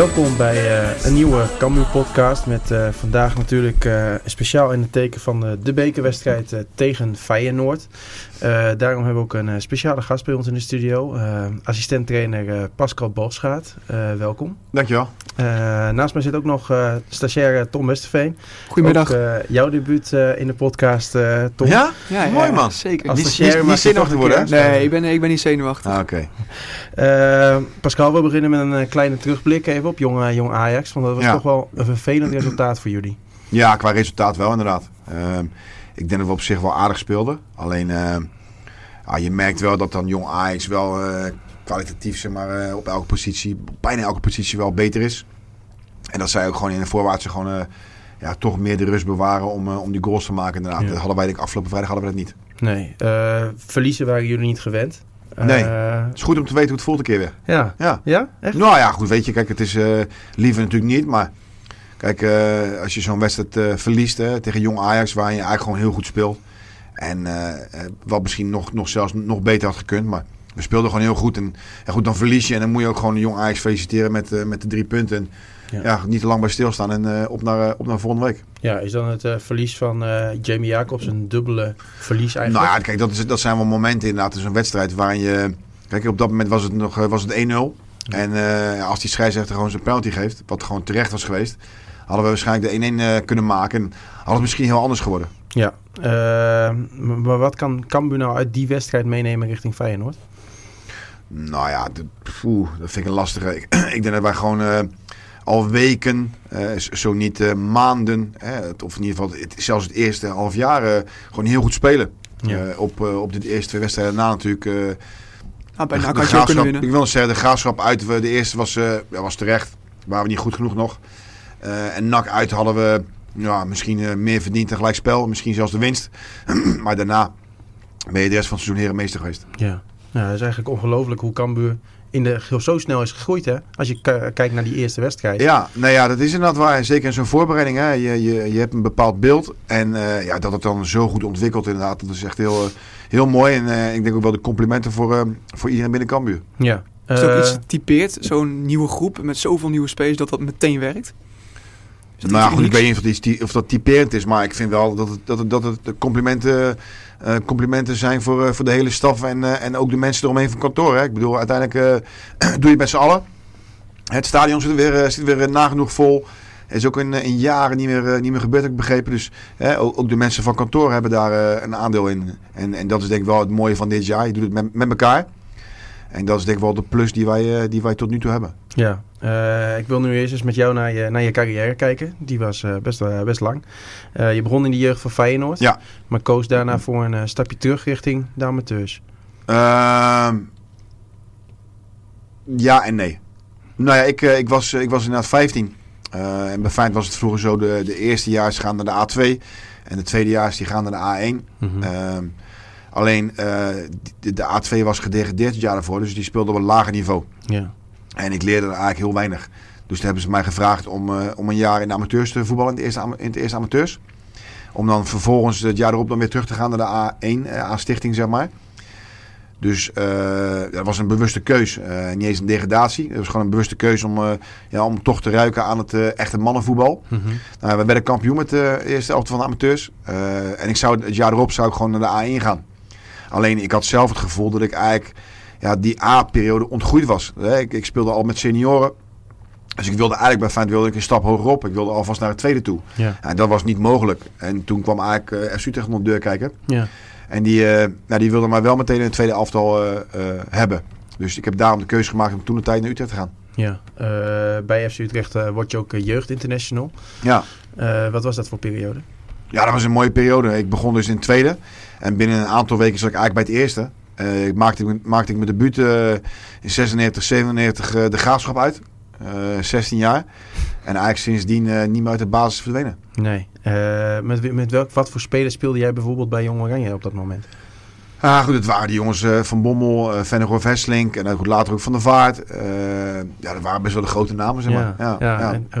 Welkom bij eh, een nieuwe Cambuur podcast met eh, vandaag natuurlijk eh, speciaal in het teken van eh, de bekerwedstrijd eh, tegen Feyenoord. Eh, daarom hebben we ook een eh, speciale gast bij ons in de studio, assistent-trainer eh, Pascal. Eh, welkom. Dankjewel. Eh, naast mij zit ook nog eh stagiair Tom Westerveen. Goedemiddag. Ook, eh, jouw debuut eh, in de podcast, eh, Tom. Ja? ja, ja, Mooi ja, man. Zeker. Als Niet, stagiair niet, niet zenuwachtig worden, hè? Nee, ik ben, ik ben niet zenuwachtig. Ah, oké. Pascal, we beginnen met een kleine terugblik even op jong, eh, jong Ajax. Want dat was Ja. toch wel een vervelend resultaat voor jullie. Ja, qua resultaat wel inderdaad. Ehm, ik denk dat we op zich wel aardig speelden. Alleen, ehm, ja, je merkt wel dat dan jong Ajax wel eh, kwalitatief zeg maar, eh, op elke positie, bijna elke positie wel beter is. En dat zij ook gewoon in de voorwaartse gewoon, ja, toch meer de rust bewaren om, om die goals te maken inderdaad. Ja. Dat hadden wij denk ik afgelopen vrijdag hadden we dat niet. Nee, verliezen waren jullie niet gewend. Nee. Eh, Het is goed om te weten hoe het voelt een keer weer. ja. Ja. Ja? Echt? Nou ja, goed, weet je, kijk, het is eh, liever natuurlijk niet, maar kijk, eh, als je zo'n wedstrijd eh, verliest hè, tegen Jong Ajax, waar je eigenlijk gewoon heel goed speelt, en eh, eh, wat misschien nog, nog zelfs nog beter had gekund, maar we speelden gewoon heel goed en, en goed, dan verlies je en dan moet je ook gewoon Jong Ajax feliciteren met, eh, met de drie punten. En, Ja. ja. niet te lang bij stilstaan en eh, op, naar, eh, op naar volgende week. Ja, is dan het eh, verlies van Jamie Jacobs een dubbele verlies eigenlijk? Nou ja, kijk, dat, is, dat zijn wel momenten inderdaad in zo'n wedstrijd waarin je... Kijk, op dat moment was het nog was het 1-0. En als die scheidsrechter gewoon zijn penalty geeft, wat gewoon terecht was geweest, hadden we waarschijnlijk de 1-1 eh, kunnen maken. En had het misschien heel anders geworden. Ja. Maar wat kan Cambuur nou uit die wedstrijd meenemen richting Feyenoord? Nou ja, de, poeh, dat vind ik een lastige. Ik, ik denk dat wij gewoon al weken, eh, zo niet eh, maanden, of in ieder geval het, zelfs het eerste half jaar, eh, gewoon heel goed spelen. Ja. Eh, op, eh, op de eerste twee wedstrijden na natuurlijk. eh, Ah, bij de, NAC de had je ook kunnen graafschap, winnen. ik wil zeggen, de graafschap uit, we- de eerste was, eh, ja, was terecht. Waren we niet goed genoeg nog. Eh, en NAC uit hadden we ja, misschien eh, meer verdiend en gelijk spel. Misschien zelfs de winst. maar daarna ben je de rest van het seizoen herenmeester geweest. Ja. ja, is eigenlijk ongelooflijk hoe Cambuur in de, zo snel is gegroeid hè? Als je kijkt naar die eerste wedstrijd. Ja, nou ja, dat is inderdaad waar. Zeker in zo'n voorbereiding. Hè. Je, je, je hebt een bepaald beeld. En eh, ja, dat het dan zo goed ontwikkelt inderdaad. Dat is echt heel, eh, heel mooi. En eh, ik denk ook wel de complimenten voor, eh, voor iedereen binnen Cambuur. ja. Is het ook iets typeert, zo'n nieuwe groep met zoveel nieuwe spelers, dat dat meteen werkt? Nou goed, ik weet niet of dat, iets ty- of dat typerend is. Maar ik vind wel dat het, dat het, dat het complimenten, eh, complimenten zijn voor, eh, voor de hele staf. En, eh, en ook de mensen eromheen van kantoor. Hè. Ik bedoel, uiteindelijk doe je het met z'n allen. Het stadion zit weer, zit weer nagenoeg vol. Is ook in, in jaren niet meer, niet meer gebeurd, heb ik begrepen. Dus hè, ook, ook de mensen van kantoor hebben daar een aandeel in. En, en dat is denk ik wel het mooie van dit jaar. Je doet het met, met elkaar. En dat is denk ik wel de plus die wij, die wij tot nu toe hebben. Ja, eh, ik wil nu eerst eens met jou naar je, naar je carrière kijken. Die was eh, best, eh, best lang. Je begon in de jeugd van Feyenoord. Ja. Maar koos daarna voor een stapje terug richting de amateurs. Ehm, ja en nee. Nou ja, ik, ik, was, ik was inderdaad 15. Eh, en bij Feyenoord was het vroeger zo, de, de eerste jaars gaan naar de A2. En de tweede jaars die gaan naar de A1. Mhm. Ehm, alleen de, de A2 was gedegradeerd het jaar daarvoor. Dus die speelde op een lager niveau. ja. En ik leerde er eigenlijk heel weinig. Dus toen hebben ze mij gevraagd om, eh, om een jaar in de amateurs te voetballen. In het eerste, in het eerste amateurs. Om dan vervolgens het jaar erop dan weer terug te gaan naar de A1, eh, A-stichting zeg maar. Dus eh, dat was een bewuste keus. Eh, niet eens een degradatie. Het was gewoon een bewuste keus om, ja, om toch te ruiken aan het echte mannenvoetbal. Mhm. Nou, we werden kampioen met de eerste elftal van de amateurs. En ik zou, het jaar erop zou ik gewoon naar de A1 gaan. Alleen ik had zelf het gevoel dat ik eigenlijk ja, die A-periode ontgroeid was. Hè, Ik, ik speelde al met senioren. Dus ik wilde eigenlijk bij Feyenoord wilde ik een stap hoger op. Ik wilde alvast naar het tweede toe. Ja. En dat was niet mogelijk. En toen kwam eigenlijk uh, FC Utrecht op de deur kijken. Ja. En die, eh, nou, die wilde mij wel meteen in het tweede elftal eh, eh, hebben. Dus ik heb daarom de keuze gemaakt om toen de tijd naar Utrecht te gaan. Ja. Bij FC Utrecht word je ook jeugd international. Ja. Wat was dat voor periode? Ja, dat was een mooie periode. Ik begon dus in het tweede. En binnen een aantal weken zat ik eigenlijk bij het eerste. Uh, ik maakte, maakte ik mijn debuut uh, in 96, 97 uh, de graafschap uit. Uh, 16 jaar. En eigenlijk sindsdien niet meer uit de basis verdwenen. Nee. Met, met welk, wat voor spelers speelde jij bijvoorbeeld bij Jong Oranje op dat moment? Ah, goed, het waren die jongens eh, van Bommel, uh, Vennegoor Vesslink en goed, later ook Van der Vaart. Eh, ja, dat waren best wel de grote namen, zeg maar. Ja, ja, ja. En, eh,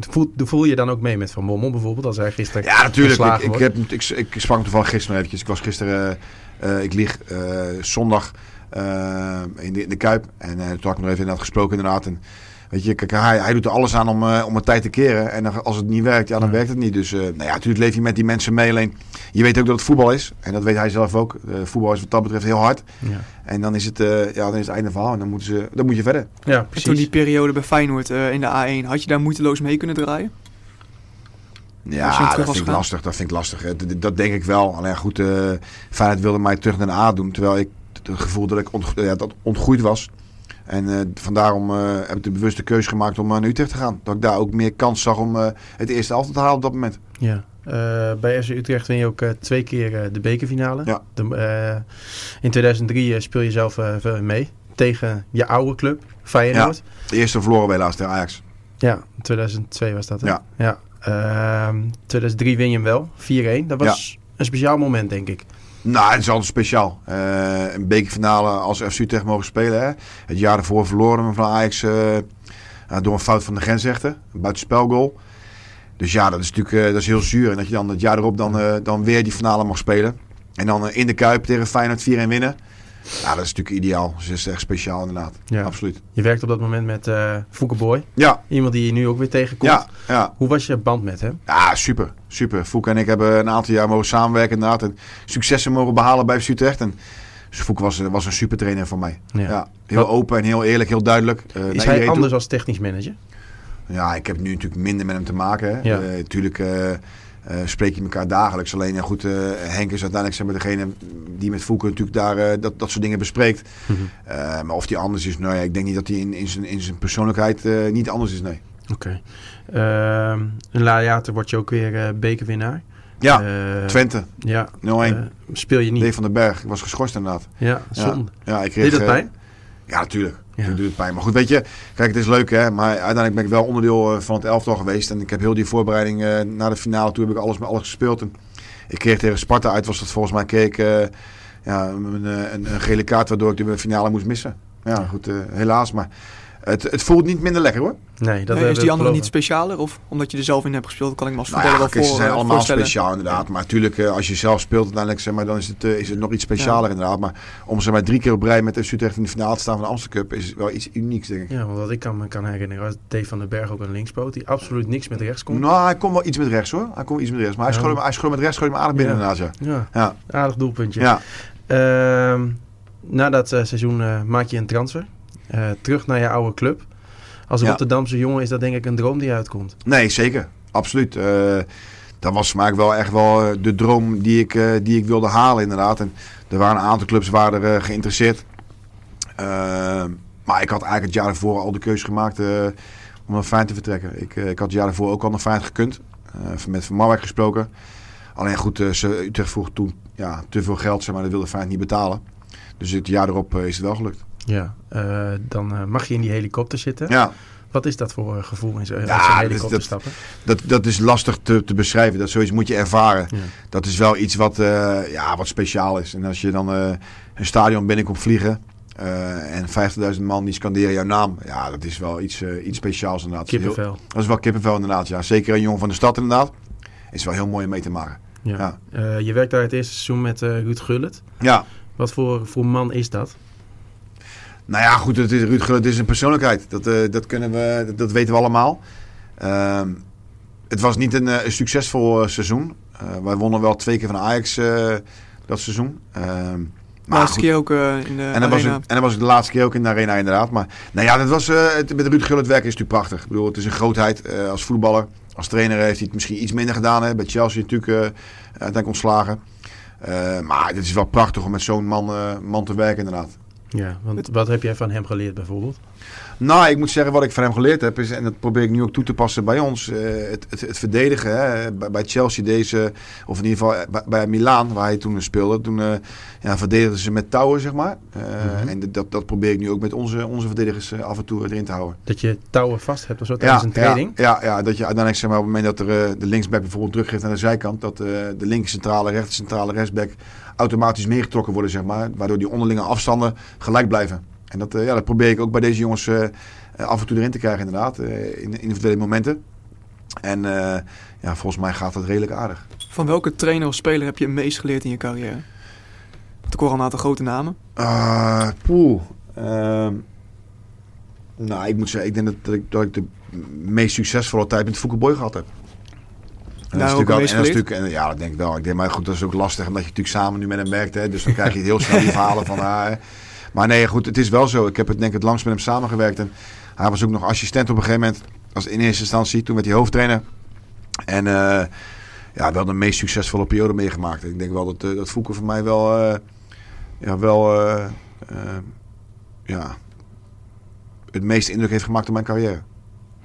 voel, voel je dan ook mee met Van Bommel bijvoorbeeld, als hij gisteren Ja, natuurlijk. Ik, ik, heb, ik, ik sprak toevallig gisteren nog eventjes. Ik was gisteren, eh, ik lieg eh, zondag eh, in, de, in de Kuip. En toen had ik nog even inderdaad gesproken inderdaad. En, weet je, kijk, hij, hij doet er alles aan om, eh, om het tijd te keren. En als het niet werkt, ja, dan Ja. werkt het niet. Dus eh, nou ja, natuurlijk leef je met die mensen mee. Alleen, je weet ook dat het voetbal is. En dat weet hij zelf ook. Eh, voetbal is wat dat betreft heel hard. Ja, En dan is het, eh, ja, dan is het einde verhaal. En dan, moeten ze, dan moet je verder. ja En toen precies. die periode bij Feyenoord eh, in de A1, had je daar moeiteloos mee kunnen draaien? Ja, dat vind ik lastig. Dat vind ik lastig. hè. Dat, dat denk ik wel. Alleen goed, eh Feyenoord wilde mij terug naar de A doen. Terwijl ik het gevoel dat ik ont, ja, dat ontgroeid was. En eh vandaarom eh, heb ik de bewuste keuze gemaakt om eh, naar Utrecht te gaan. Dat ik daar ook meer kans zag om het eerste elftal te halen op dat moment. Ja. Bij FC Utrecht win je ook twee keer de bekerfinale. Ja. De, in 2003 eh, speel je zelf mee tegen je oude club, Feyenoord. De eerste verloren we helaas tegen Ajax. Ja, 2002 was dat. Hè? Ja. ja. Ehm, 2003 win je hem wel, 4-1. Dat was een speciaal moment, denk ik. Nou, het is altijd speciaal. Eh, een bekerfinale als FC Utrecht mogen spelen. Hè. Het jaar ervoor verloren we van Ajax eh, door een fout van de grensrechter. Een buitenspelgoal. Dus ja, dat is natuurlijk eh, dat is heel zuur. En dat je dan het jaar erop dan, dan weer die finale mag spelen. En dan in de Kuip tegen Feyenoord 4-1 winnen. Ja, dat is natuurlijk ideaal. Dus dat is echt speciaal inderdaad. Ja. Absoluut. Je werkt op dat moment met eh Fouke Boy. Ja, Iemand die je nu ook weer tegenkomt. ja, ja. Hoe was je band met hem? Ja, super. Super. Fouke en ik hebben een aantal jaar mogen samenwerken inderdaad. En successen mogen behalen bij Utrecht. En dus Fouke was, was een super trainer voor mij. Ja. heel Wat- open en heel eerlijk, heel duidelijk. eh, Is hij anders toe. als technisch manager? Ja, ik heb nu natuurlijk minder met hem te maken. Hè. Ja. Eh, natuurlijk eh, spreek je elkaar dagelijks. Alleen ja, goed, eh, Henk is uiteindelijk zeg maar, degene die met Fouke natuurlijk daar eh, dat, dat soort dingen bespreekt. Mhm. Maar of die anders is, nou ja, ik denk niet dat hij in, in, zijn, in zijn persoonlijkheid niet anders is, nee. Oké. Ehm, een jaar later word je ook weer bekerwinnaar. Ja, Twente, 0-1. Ja, eh, speel je niet. Dave van den Berg, ik was geschorst inderdaad. Ja, Ja. zonde. Ja, ik kreeg, Deed dat pijn? Ja, natuurlijk. Ja. Doet het pijn. Maar goed, weet je, kijk, het is leuk hè. Maar uiteindelijk ben ik wel onderdeel eh, van het elftal geweest. En ik heb heel die voorbereiding eh naar de finale toe heb ik alles met alles gespeeld. En ik kreeg tegen Sparta uit, was dat volgens mij, kreeg ik, eh, ja, een, een, een gele kaart waardoor ik de finale moest missen. Ja, goed, helaas. Maar het, het voelt niet minder lekker hoor. Nee, dat Nee, is die andere niet specialer? Of omdat je er zelf in hebt gespeeld, kan ik me als Nou voetballer ja, wel kijk, ze voor, zijn allemaal speciaal inderdaad. Maar natuurlijk, eh, als je zelf speelt uiteindelijk, zeg maar, dan is het, eh, is het nog iets specialer inderdaad. Maar om zeg maar, drie keer op rij met FC Utrecht in de finale te staan van de Amsterdam Cup is wel iets unieks, denk ik. Ja, want wat ik kan, me kan herinneren was Dave van den Berg ook een linkspoot die absoluut niks met rechts kon. Nou, hij kon wel iets met rechts hoor. Hij kon wel iets met rechts. Maar hij Ja. schoot hem, hij schoot met rechts schoot hem aardig binnen Ja. inderdaad, ja. Ja, Ja, aardig doelpuntje. ja. Ehm, na dat eh, seizoen maak je een transfer. Eh, terug naar je oude club. Als Ja. Rotterdamse jongen is dat denk ik een droom die uitkomt. Nee, zeker. Absoluut. Eh, dat was voor mij wel echt wel eh, de droom die ik, die ik wilde halen inderdaad. En er waren een aantal clubs waren er geïnteresseerd. Maar ik had eigenlijk het jaar ervoor al de keuze gemaakt om naar Feyenoord te vertrekken. Ik, ik had het jaar ervoor ook al naar Feyenoord gekund. Met Van Marwijk gesproken. Alleen goed, ze, Utrecht vroeg toen ja, te veel geld, zeg maar, dat wilde Feyenoord niet betalen. Dus het jaar erop is het wel gelukt. Ja, eh, dan eh, mag je in die helikopter zitten. Ja, Wat is dat voor eh, gevoel in zo'n Ja, helikopter dat- stappen? dat, dat is lastig te, te beschrijven. Dat zoiets moet je ervaren. Ja. Dat is wel iets wat, ja, wat speciaal is. En als je dan een stadion binnenkomt vliegen en 50.000 man die scanderen jouw naam. Ja, dat is wel iets, iets speciaals inderdaad. Heel- Kippenvel. dat is wel kippenvel inderdaad, ja. Zeker een jongen van de stad inderdaad. Is wel heel mooi om mee te maken. Ja. Ja. Je werkt daar het eerste seizoen met Ruud Gullit. Ja, Wat voor, voor man is dat? Nou ja, goed, het is, Ruud Gullit is een persoonlijkheid. Dat, eh, dat, kunnen we, dat, dat weten we allemaal. Ehm, het was niet een, eh, een succesvol eh, seizoen. Wij wonnen wel twee keer van Ajax dat seizoen. Ehm, maar Laatste keer ook in de En dat, was ik, en dat was ik de laatste keer ook in de arena inderdaad. Maar nou ja, dat was, het, met Ruud Gullit werken is natuurlijk prachtig. Ik bedoel, het is een grootheid als voetballer. Als trainer heeft hij het misschien iets minder gedaan. Hè. Bij Chelsea natuurlijk uiteindelijk ontslagen. Maar het is wel prachtig om met zo'n man, man te werken inderdaad. Ja, want wat heb jij van hem geleerd bijvoorbeeld? Nou, ik moet zeggen, wat ik van hem geleerd heb, is, en dat probeer ik nu ook toe te passen bij ons, eh, het, het, het verdedigen. Hè. Bij, bij Chelsea deze, of in ieder geval eh, bij, bij Milaan, waar hij toen speelde, toen eh, ja, verdedigden ze met touwen, zeg maar. Mhm. En dat, dat probeer ik nu ook met onze, onze verdedigers af en toe erin te houden. Dat je touwen vast hebt of zo tijdens een ja, training. ja, ja, dat je uiteindelijk zeg maar, op het moment dat er, de linksback bijvoorbeeld druk geeft aan de zijkant, dat de linker centrale, rechter centrale, rechtsback automatisch meegetrokken worden, zeg maar. Waardoor die onderlinge afstanden gelijk blijven. En dat, eh, ja, dat probeer ik ook bij deze jongens eh, eh, af en toe erin te krijgen, inderdaad. in individuele momenten. En ja, volgens mij gaat dat redelijk aardig. Van welke trainer of speler heb je het meest geleerd in je carrière? Want ik hoor al een aantal grote namen. Ah, poeh. Ehm, nou, ik moet zeggen, ik denk dat, dat, ik, dat ik de meest succesvolle tijd met Fouke Boy gehad heb. En dat is natuurlijk en dat is geleerd? natuurlijk, en ja, dat denk ik wel. Ik denk, maar goed, dat is ook lastig omdat je natuurlijk samen nu met hem werkt. Hè, dus dan krijg je heel snel die verhalen van haar. Maar nee, goed, het is wel zo. Ik heb het denk ik het langst met hem samengewerkt. En hij was ook nog assistent op een gegeven moment. Als in eerste instantie, toen werd hij hoofdtrainer. En eh, ja, wel de meest succesvolle periode meegemaakt. Ik denk wel dat, eh, dat Fouke voor mij wel, eh, ja, wel ja, het meeste indruk heeft gemaakt op mijn carrière.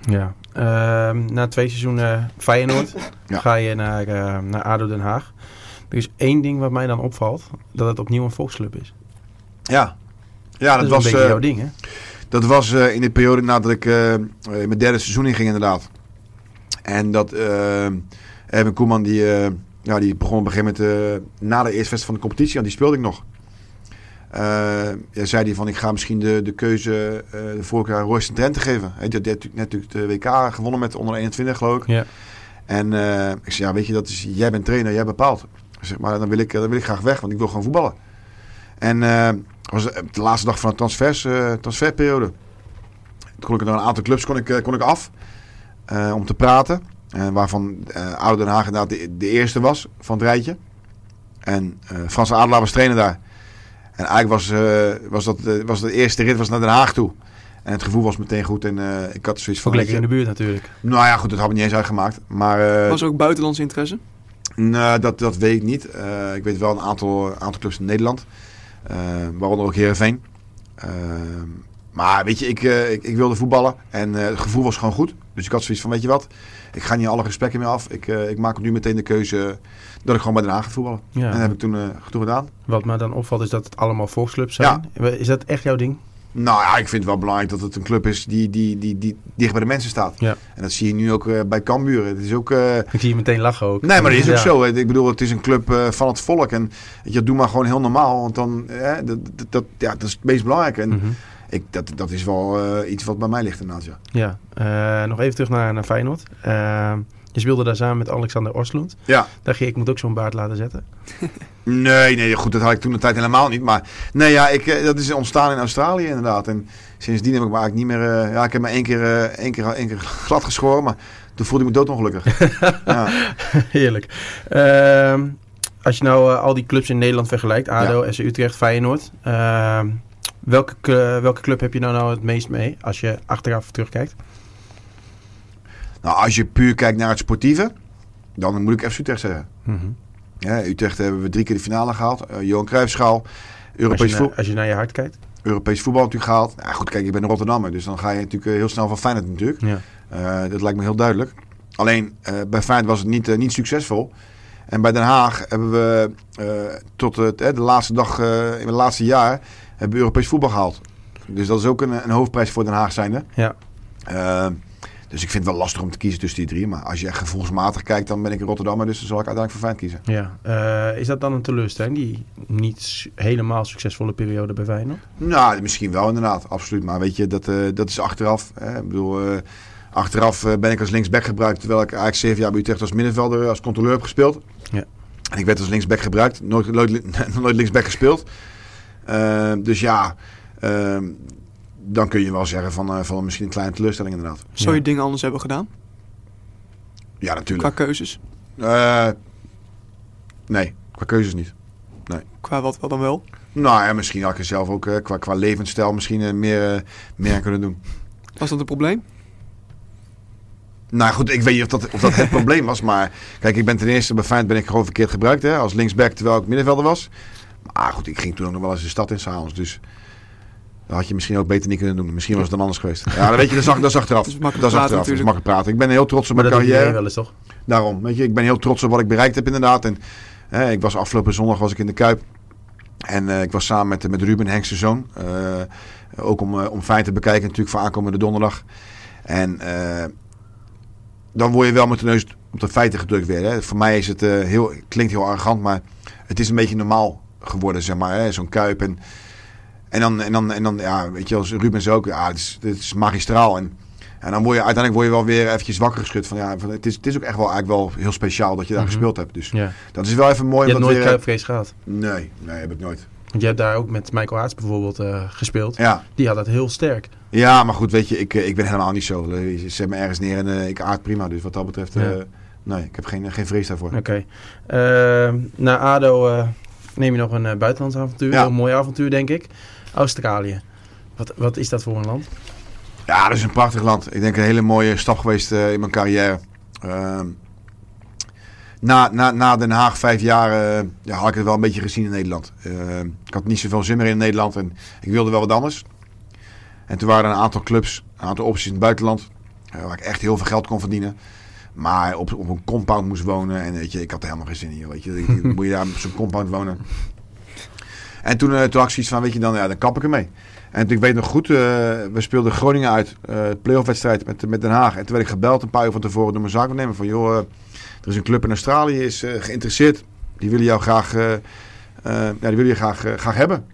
Ja. Ehm, na twee seizoenen Feyenoord Ja. ga je naar, naar ADO Den Haag. Er is één ding wat mij dan opvalt. Dat het opnieuw een volksclub is. Ja, ja dat, dat was, een beetje eh, jouw ding, hè? dat was eh, in de periode nadat ik eh, eh, in mijn derde seizoen inging inderdaad. En dat Erwin Koeman, die, ja, die begon op een gegeven moment na de eerste wedstrijd van de competitie, want die speelde ik nog. Ja, zei hij van ik ga misschien de, de keuze uh, de vorige jaar Royce Trent te geven. Hij had net natuurlijk de WK gewonnen met onder 21 geloof ik. Ja. En ik zei ja weet je dat is, jij bent trainer, jij bepaalt. Zeg maar dan wil ik, dan wil ik graag weg, want ik wil gewoon voetballen. En eh was de laatste dag van de transfers, eh, transferperiode. Toen kon ik naar een aantal clubs kon ik, eh, kon ik af eh, om te praten. Eh, waarvan eh Oude Den Haag inderdaad de, de eerste was van het rijtje. En eh Frans Adelaar was trainer daar. En eigenlijk was, eh, was, dat, was de eerste rit was naar Den Haag toe. En het gevoel was meteen goed. En eh, ik had zoiets van... Ook lekker in de buurt natuurlijk. Nou ja, goed, dat had me niet eens uitgemaakt. Maar eh, Was er ook buitenlandse interesse? nou, dat, dat weet ik niet. Eh, ik weet wel een aantal, aantal clubs in Nederland. Eh, waaronder ook Heerenveen. Eh, maar weet je, ik, eh, ik, ik wilde voetballen. En eh, het gevoel was gewoon goed. Dus ik had zoiets van, weet je wat? Ik ga niet alle gesprekken meer af. Ik, ik maak nu meteen de keuze dat ik gewoon bij Den Haag ga voetballen. Ja. En dat heb ik toen, toen gedaan. Wat me dan opvalt is dat het allemaal volksclubs zijn. Ja. Is dat echt jouw ding? Nou ja, ik vind het wel belangrijk dat het een club is die, die, die, die dicht bij de mensen staat. Ja. En dat zie je nu ook uh, bij Cambuur. Het is ook... Uh... Ik zie je meteen lachen ook. Nee, maar dat is ook ja. zo. Ik bedoel, het is een club uh, van het volk. En je doe maar gewoon heel normaal. Want dan, dat, dat, dat, ja, dat is het meest belangrijke. En Mhm. mm -hmm. ik, dat, dat is wel iets wat bij mij ligt inderdaad, ja. Ja, nog even terug naar, naar Feyenoord. Je speelde daar samen met Alexander Oslund. Ja. Dacht je, ik moet ook zo'n baard laten zetten? nee, nee, goed, dat had ik toen de tijd helemaal niet. Maar nee, ja, ik, eh, dat is ontstaan in Australië inderdaad. En sindsdien heb ik me eigenlijk niet meer... Uh, ja, ik heb me één keer, uh, één keer, één keer glad geschoren, maar toen voelde ik me doodongelukkig. ja. Heerlijk. Uh, als je nou al die clubs in Nederland vergelijkt, ADO, ja. SC Utrecht, Feyenoord... Uh, welke, welke club heb je nou, nou het meest mee als je achteraf terugkijkt? Nou, als je puur kijkt naar het sportieve, dan moet ik FC Utrecht zeggen. Mm -hmm. Ja, Utrecht hebben we drie keer de finale gehaald. Uh, Johan Cruijffschaal. Europees als, je naar, als je naar je hart kijkt? Europees voetbal natuurlijk gehaald. Nou, goed, kijk, ik ben een Rotterdammer. Dus dan ga je natuurlijk heel snel van Feyenoord natuurlijk. Ja. Uh, dat lijkt me heel duidelijk. Alleen, uh, bij Feyenoord was het niet, uh, niet succesvol. En bij Den Haag hebben we tot het, de laatste dag in het laatste jaar... hebben we Europees voetbal gehaald. Dus dat is ook een, een hoofdprijs voor Den Haag zijnde. Ja. Dus ik vind het wel lastig om te kiezen tussen die drie. Maar als je echt gevoelsmatig kijkt, dan ben ik in Rotterdam. Dus dan zal ik uiteindelijk voor Feyenoord kiezen. Ja. Uh, is dat dan een teleurstelling, die niet helemaal succesvolle periode bij Feyenoord? Nou, misschien wel inderdaad. Absoluut. Maar weet je, dat, uh, dat is achteraf. Hè. Ik bedoel, uh, achteraf ben ik als linksback gebruikt. Terwijl ik eigenlijk zeven jaar bij Utrecht als middenvelder, als controleur heb gespeeld. Ja. En ik werd als linksback gebruikt. Nooit, nooit, nooit linksback gespeeld. dus ja... dan kun je wel zeggen van, uh, van misschien een kleine teleurstelling inderdaad. Zou je ja. dingen anders hebben gedaan? Ja, natuurlijk. Qua keuzes? Uh, nee, qua keuzes niet. Nee. Qua wat, wat dan wel? Nou ja, misschien had ik er zelf ook uh, qua, qua levensstijl misschien uh, meer, meer kunnen doen. Was dat een probleem? Nou goed, ik weet niet of dat, of dat het probleem was. Maar kijk, ik ben ten eerste bij Feyenoord ben ik gewoon verkeerd gebruikt. Hè, als linksback terwijl ik middenvelder was. Maar goed, ik ging toen ook nog wel eens de stad in s'avonds. Dus Dat had je misschien ook beter niet kunnen doen. Misschien was het dan anders geweest. Ja, dan weet je, dat is, dat is achteraf. Dat is makkelijk dat is praten achteraf. Dat is makkelijk praten. Ik ben heel trots op mijn carrière. wel eens, toch? Daarom, weet je, ik ben heel trots op wat ik bereikt heb inderdaad. En hè, ik was afgelopen zondag was ik in de Kuip. En eh, ik was samen met, met Ruben Henk zijn zoon. Eh, ook om, eh, om fijn te bekijken natuurlijk voor aankomende donderdag. En dan word je wel met de neus op de feiten gedrukt weer. Hè. Voor mij is het heel, klinkt heel arrogant, maar het is een beetje normaal geworden, zeg maar. Zo'n Kuip en... En dan, en dan, en dan ja, weet je, als Rubens ook, ja, het is, het is magistraal. En, en dan word je uiteindelijk word je wel weer eventjes wakker geschud van, ja, van, het, is, het is ook echt wel, eigenlijk wel heel speciaal dat je daar Mhm. gespeeld hebt. Dus Ja. dat is wel even mooi. Je hebt nooit kuipvrees gehad. Nee, nee, heb ik nooit. Want je hebt daar ook met Michael Aarts bijvoorbeeld eh, gespeeld. Ja, Die had dat heel sterk. ja maar goed, weet je, ik, eh, ik ben helemaal niet zo. Eh, Je zet me ergens neer en ik aard prima. Dus wat dat betreft, Ja. nee, ik heb geen, geen vrees daarvoor. Oké. Ehm, na ADO neem je nog een buitenlands avontuur. Ja. Een mooi avontuur, denk ik. Australië. Wat, wat is dat voor een land? Ja, dat is een prachtig land. Ik denk een hele mooie stap geweest eh, in mijn carrière. Ehm, na, na, na Den Haag vijf jaar eh, ja, had ik het wel een beetje gezien in Nederland. Ehm, ik had niet zoveel zin meer in Nederland en ik wilde wel wat anders. En toen waren er een aantal clubs, een aantal opties in het buitenland. eh, waar ik echt heel veel geld kon verdienen. Maar op, op een compound moest wonen. En weet je, ik had er helemaal geen zin in. Weet je, moet je daar op zo'n compound wonen. En toen, eh, toen had ik zoiets van, weet je, dan, ja, dan kap ik ermee. En ik weet nog goed, eh, we speelden Groningen uit, eh playoff wedstrijd met, met Den Haag. En toen werd ik gebeld een paar uur van tevoren door mijn zaakwaarnemer van, joh, er is een club in Australië, is geïnteresseerd. Die willen jou graag, ja, die willen je graag, graag hebben.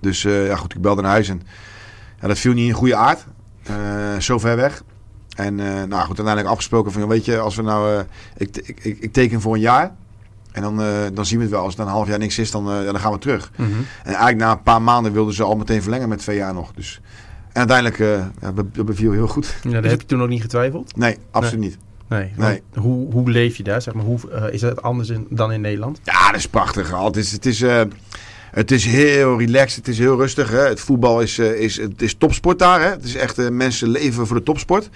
Dus ja, goed, ik belde naar huis en ja, dat viel niet in goede aard. Zo ver weg. En nou goed, uiteindelijk afgesproken van, weet je, als we nou, ik, ik, ik, ik teken voor een jaar. En dan, eh, dan zien we het wel. Als het dan een half jaar niks is, dan, eh, dan gaan we terug. En eigenlijk na een paar maanden wilden ze al meteen verlengen met twee jaar nog. Dus, en uiteindelijk, eh ja, dat beviel heel goed. Ja, daar heb je toen ook niet getwijfeld? Nee, absoluut niet. Nee. Nee. Hoe, hoe leef je daar? Zeg maar, hoe, is het anders in, dan in Nederland? Ja, dat is prachtig. Het is, het is, het is heel relaxed, het is heel rustig. Hè. Het voetbal is, is, het is topsport daar. Hè. Het is echt, mensen leven voor de topsport.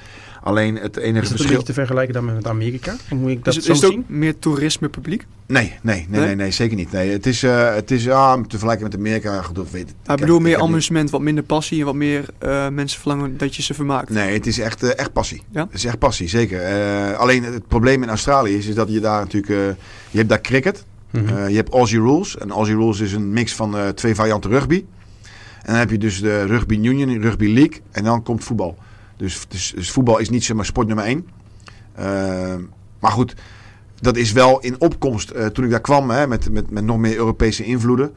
Alleen het enige Is een verschil... beetje te vergelijken dan met Amerika? Moet ik dat Is het, zo is het ook zien? meer toerisme publiek? Nee, nee, nee, nee, Nee? nee, zeker niet. Nee, het is, eh, het is ja, te vergelijken met Amerika. Weet ik. ik bedoel meer amusement, wat minder passie en wat meer eh, mensen verlangen dat je ze vermaakt. Nee, het is echt, eh, echt passie. Ja? Het is echt passie, zeker. Eh, alleen het probleem in Australië is, is dat je daar natuurlijk... eh, je hebt daar cricket. Mhm. Eh, je hebt Aussie Rules. En Aussie Rules is een mix van eh, twee varianten rugby. En dan heb je dus de Rugby Union, Rugby League. En dan komt voetbal. Dus, dus, dus voetbal is niet zeg maar sport nummer één. Eh, maar goed, dat is wel in opkomst. eh, toen ik daar kwam hè, met, met, met nog meer Europese invloeden.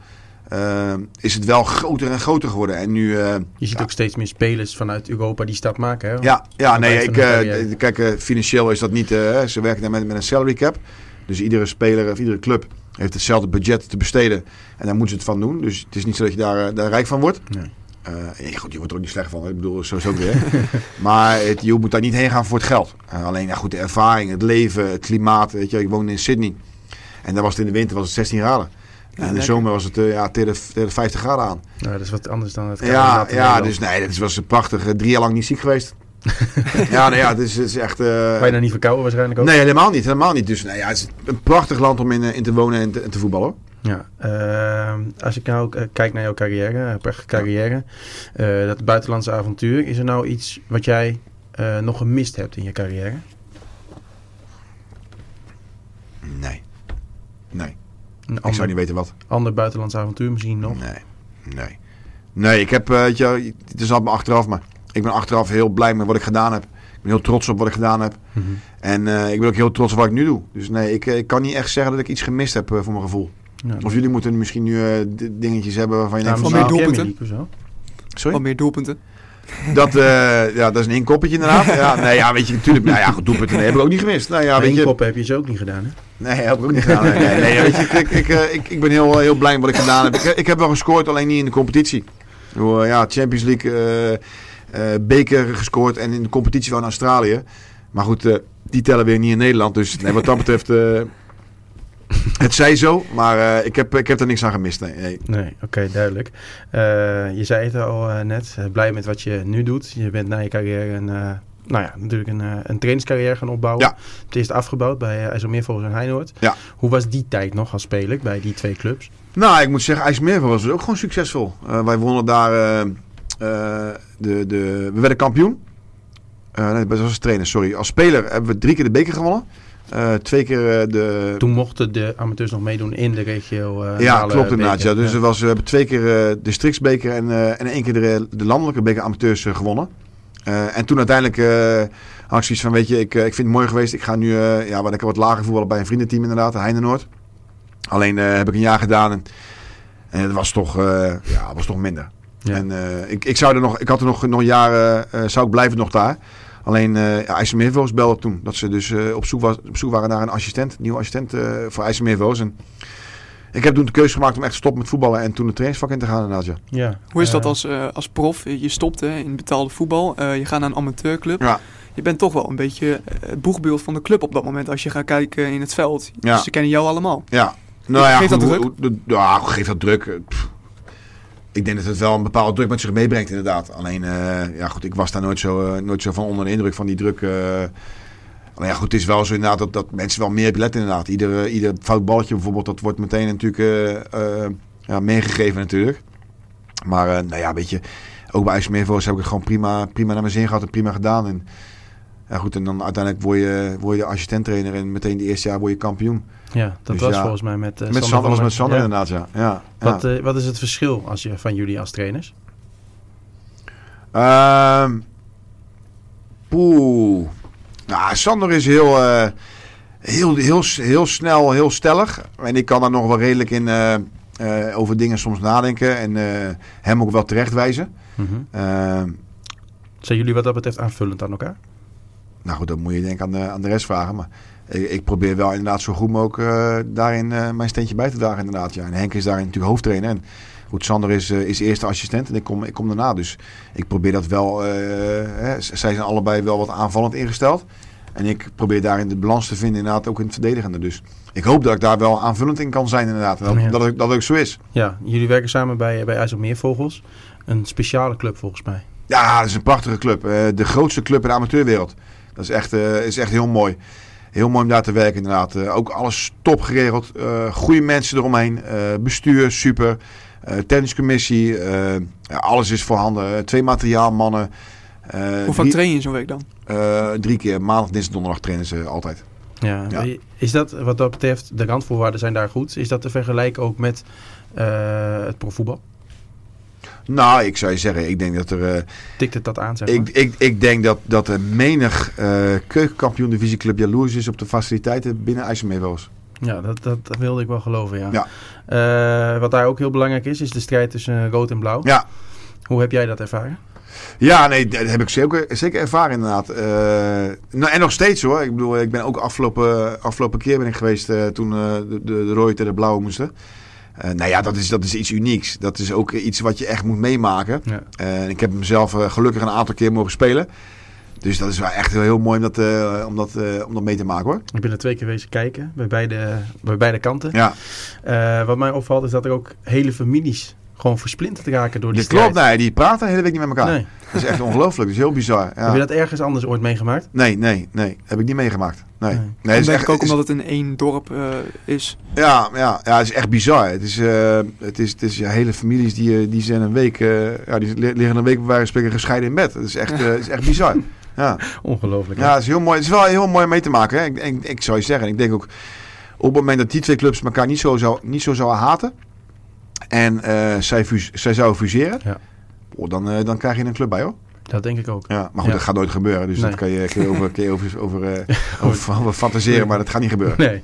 eh, is het wel groter en groter geworden. En nu... eh, je ziet ja. ook steeds meer spelers vanuit Europa die stap maken. Hè? Ja, ja Aan nee, ik, eh, kijk, financieel is dat niet. ze werken daar met, met een salary cap. Dus iedere speler of iedere club heeft hetzelfde budget te besteden. En daar moeten ze het van doen. Dus het is niet zo dat je daar, daar rijk van wordt. Nee. Eh, goed, je wordt er ook niet slecht van. hè. Ik bedoel, zo is ook weer. maar het, je moet daar niet heen gaan voor het geld. Eh, alleen, ja, goed, de ervaring, het leven, het klimaat. Weet je, ik woonde in Sydney. En daar was het in de winter was het 16 graden. en in de zomer was het eh, ja, tegen, de, tegen de 50 graden aan. Nou, dat is wat anders dan het Ja, ja dus nee, dat was prachtig. Drie jaar lang niet ziek geweest. ja, nou ja, het is, het is echt... eh, Bijna niet verkouden waarschijnlijk ook. Nee, helemaal niet. Helemaal niet. Dus nee, ja, het is een prachtig land om in, in te wonen en te, en te voetballen. Ja, ehm, als ik nou eh, kijk naar jouw carrière, eh, prachtige carrière, eh, dat buitenlandse avontuur, is er nou iets wat jij eh, nog gemist hebt in je carrière? Nee. Nee. Een Ik zou niet weten wat. ander buitenlands avontuur misschien nog? Nee. Nee. Nee, ik heb, eh, weet je, het is allemaal achteraf, maar ik ben achteraf heel blij met wat ik gedaan heb. Ik ben heel trots op wat ik gedaan heb. Mhm. En eh, ik ben ook heel trots op wat ik nu doe. Dus nee, ik, ik kan niet echt zeggen dat ik iets gemist heb voor mijn gevoel. Ja. Of jullie moeten misschien nu eh, dingetjes hebben waarvan je denkt van... meer nou, misschien doelpunten? Sorry? Wat meer doelpunten. Dat, eh, ja, dat is een inkoppertje inderdaad. ja, nee, ja, weet je, natuurlijk. Nou ja, goed, doelpunten nee, heb ik ook niet gemist. Nou ja, weet je, koppen heb je ze ook niet gedaan, hè? Nee, heb ik ook niet gedaan. Nee, nee, nee, weet je, ik, ik, ik, eh, ik, ik ben heel, heel blij met wat ik gedaan heb. Ik, ik heb wel gescoord, alleen niet in de competitie. Ja, Champions League, eh, eh, beker gescoord en in de competitie van Australië. Maar goed, die tellen weer niet in Nederland. Dus nee, wat dat betreft, eh, het zij zo. Maar eh, ik, heb, ik heb er niks aan gemist. Nee, nee. Nee, oké, duidelijk. Eh, je zei het al eh, net, blij met wat je nu doet. Je bent na je carrière een, nou ja, natuurlijk een, een trainingscarrière gaan opbouwen. Ja. Het eerst afgebouwd bij IJsselmeervogels en Heinoord. Ja. Hoe was die tijd nog als speler bij die twee clubs? Nou, ik moet zeggen, IJsselmeervogels was ook gewoon succesvol. Wij wonnen daar, de, de, we werden kampioen. Nee, dat was als trainer, sorry. Als speler hebben we drie keer de beker gewonnen. Eh, twee keer eh, de... Toen mochten de amateurs nog meedoen in de regio. eh, ja, klopt inderdaad. Ja. Dus er was, we hebben twee keer de districtsbeker en, en één keer de, de landelijke beker amateurs gewonnen. En toen uiteindelijk had ik zoiets van, weet je, ik, ik vind het mooi geweest. Ik ga nu ja, wat, lekker wat lager voetballen bij een vriendenteam inderdaad, Heindenoord. Alleen heb ik een jaar gedaan en, en het was toch, ja, was toch minder. Ja. En ik, ik, zou er nog, ik had er nog, nog jaren, zou ik blijven nog daar. Alleen uh, ja, IJsselmeervogels belde toen dat ze dus eh, op, zoek was, op zoek waren naar een assistent, een nieuwe assistent eh, voor IJsselmeervogels. En ik heb toen de keuze gemaakt om echt te stoppen met voetballen en toen het trainingsvak in te gaan inderdaad. Ja. Ja. Hoe is dat als, eh, als prof? Je stopt hè, in betaalde voetbal. eh, je gaat naar een amateurclub. Ja. Je bent toch wel een beetje het boegbeeld van de club op dat moment. Als je gaat kijken in het veld. Ja. Dus ze kennen jou allemaal. Ja. Nou ja, Geeft dat druk? Ja, geeft dat druk. Pff. Ik denk dat het wel een bepaalde druk met zich meebrengt, inderdaad. Alleen, eh, ja goed, ik was daar nooit zo, eh, nooit zo van onder de indruk van die druk. eh. Alleen ja, goed, het is wel zo inderdaad dat, dat mensen wel meer op inderdaad. Ieder, ieder fout balletje bijvoorbeeld, dat wordt meteen natuurlijk ja, meegegeven natuurlijk. Maar nou ja, weet je, ook bij IJsselmeervogels heb ik het gewoon prima, prima naar mijn zin gehad en prima gedaan. En, ja goed, en dan uiteindelijk word je, word je assistent-trainer en meteen de eerste jaar word je kampioen. Ja, dat Dus was ja. volgens mij met uh, met Sander, was met Sander ja. inderdaad, ja. ja, Wat, eh, wat is het verschil als je, van jullie als trainers? Poeh. Nou, Sander is heel, eh, heel, heel, heel snel, heel stellig. En ik kan daar nog wel redelijk in over dingen soms nadenken. En hem ook wel terechtwijzen. Mhm. Ehm, Zijn jullie wat dat betreft aanvullend aan elkaar? Nou goed, dat moet je denk ik aan de, aan de rest vragen. Maar ik, ik probeer wel inderdaad zo goed mogelijk eh, daarin eh, mijn steentje bij te dragen inderdaad. Ja. En Henk is daarin natuurlijk hoofdtrainer. En goed, Sander is, eh, is eerste assistent en ik kom, ik kom daarna. Dus ik probeer dat wel... hè, zij zijn allebei wel wat aanvallend ingesteld. En ik probeer daarin de balans te vinden inderdaad ook in het verdedigende. Dus ik hoop dat ik daar wel aanvullend in kan zijn inderdaad. Dat, Ja. dat, ook zo is. Ja, jullie werken samen bij, bij IJsselmeervogels. Een speciale club volgens mij. Ja, dat is een prachtige club. De grootste club in de amateurwereld. Dat is echt, eh, is echt heel mooi. Heel mooi om daar te werken inderdaad. Eh, ook alles top geregeld. Eh goede mensen eromheen. Eh, bestuur, super. Eh tenniscommissie. eh, ja, alles is voorhanden. Twee materiaalmannen. Eh, Hoe vaak train je in zo'n week dan? eh, drie keer. Maandag, dinsdag, donderdag trainen ze altijd. Ja. Ja. Is dat wat dat betreft, de randvoorwaarden zijn daar goed? Is dat te vergelijken ook met eh, het profvoetbal? Nou, ik zou je zeggen, ik denk dat er... eh, Tikt het dat aan, zeg maar? ik, ik, ik denk dat, dat er menig eh keukenkampioen divisieclub jaloers is op de faciliteiten binnen IJsselmeervogels. Ja, dat, dat, dat wilde ik wel geloven, ja. Ja. Eh, wat daar ook heel belangrijk is, is de strijd tussen rood en blauw. Ja, Hoe heb jij dat ervaren? Ja, nee, dat heb ik zeker, zeker ervaren inderdaad. Nou, en nog steeds hoor. Ik bedoel, ik ben ook afgelopen, afgelopen keer ben ik geweest toen de, de, de rode tegen de blauwe moesten. Eh, nou ja, dat is, dat is iets unieks. Dat is ook iets wat je echt moet meemaken. Ja. Eh, ik heb mezelf eh, gelukkig een aantal keer mogen spelen. Dus dat is wel echt heel, heel mooi om dat, om, dat, om dat mee te maken hoor. Ik ben er twee keer geweest kijken, bij beide, bij beide kanten. Ja, wat mij opvalt is dat er ook hele families gewoon versplinterd raken door die dit klopt. Nee, die praten de hele week niet met elkaar. Nee. Dat is echt ongelooflijk. Dat is heel bizar. Heb je Ja. dat ergens anders ooit meegemaakt? Nee, nee, nee. Heb ik niet meegemaakt. Nee. Nee. nee. Het is denk echt- ik ook is- omdat het in één dorp eh, is. Ja, ja, ja, het is echt bizar. Het is, eh, het is, het is ja, hele families die, eh, die zijn een week, eh, ja, die li- liggen een week bij wijze van spreken gescheiden in bed. Het is echt, eh, het is echt bizar. Ja. Ongelooflijk. hè? ja, het is heel mooi. Het is wel heel mooi mee te maken. Hè. Ik, ik, ik zou je zeggen, ik denk ook op het moment dat die twee clubs elkaar niet zo, zou, niet zo zouden haten en eh, zij, zij zouden fuseren, Ja. oh, dan, eh, dan krijg je een club bij hoor. Dat denk ik ook. Ja, maar goed, Ja. dat gaat nooit gebeuren. Dus Nee. dat kan je, kun je over, je over, over, eh, over, over fantaseren, maar dat gaat niet gebeuren. Nee.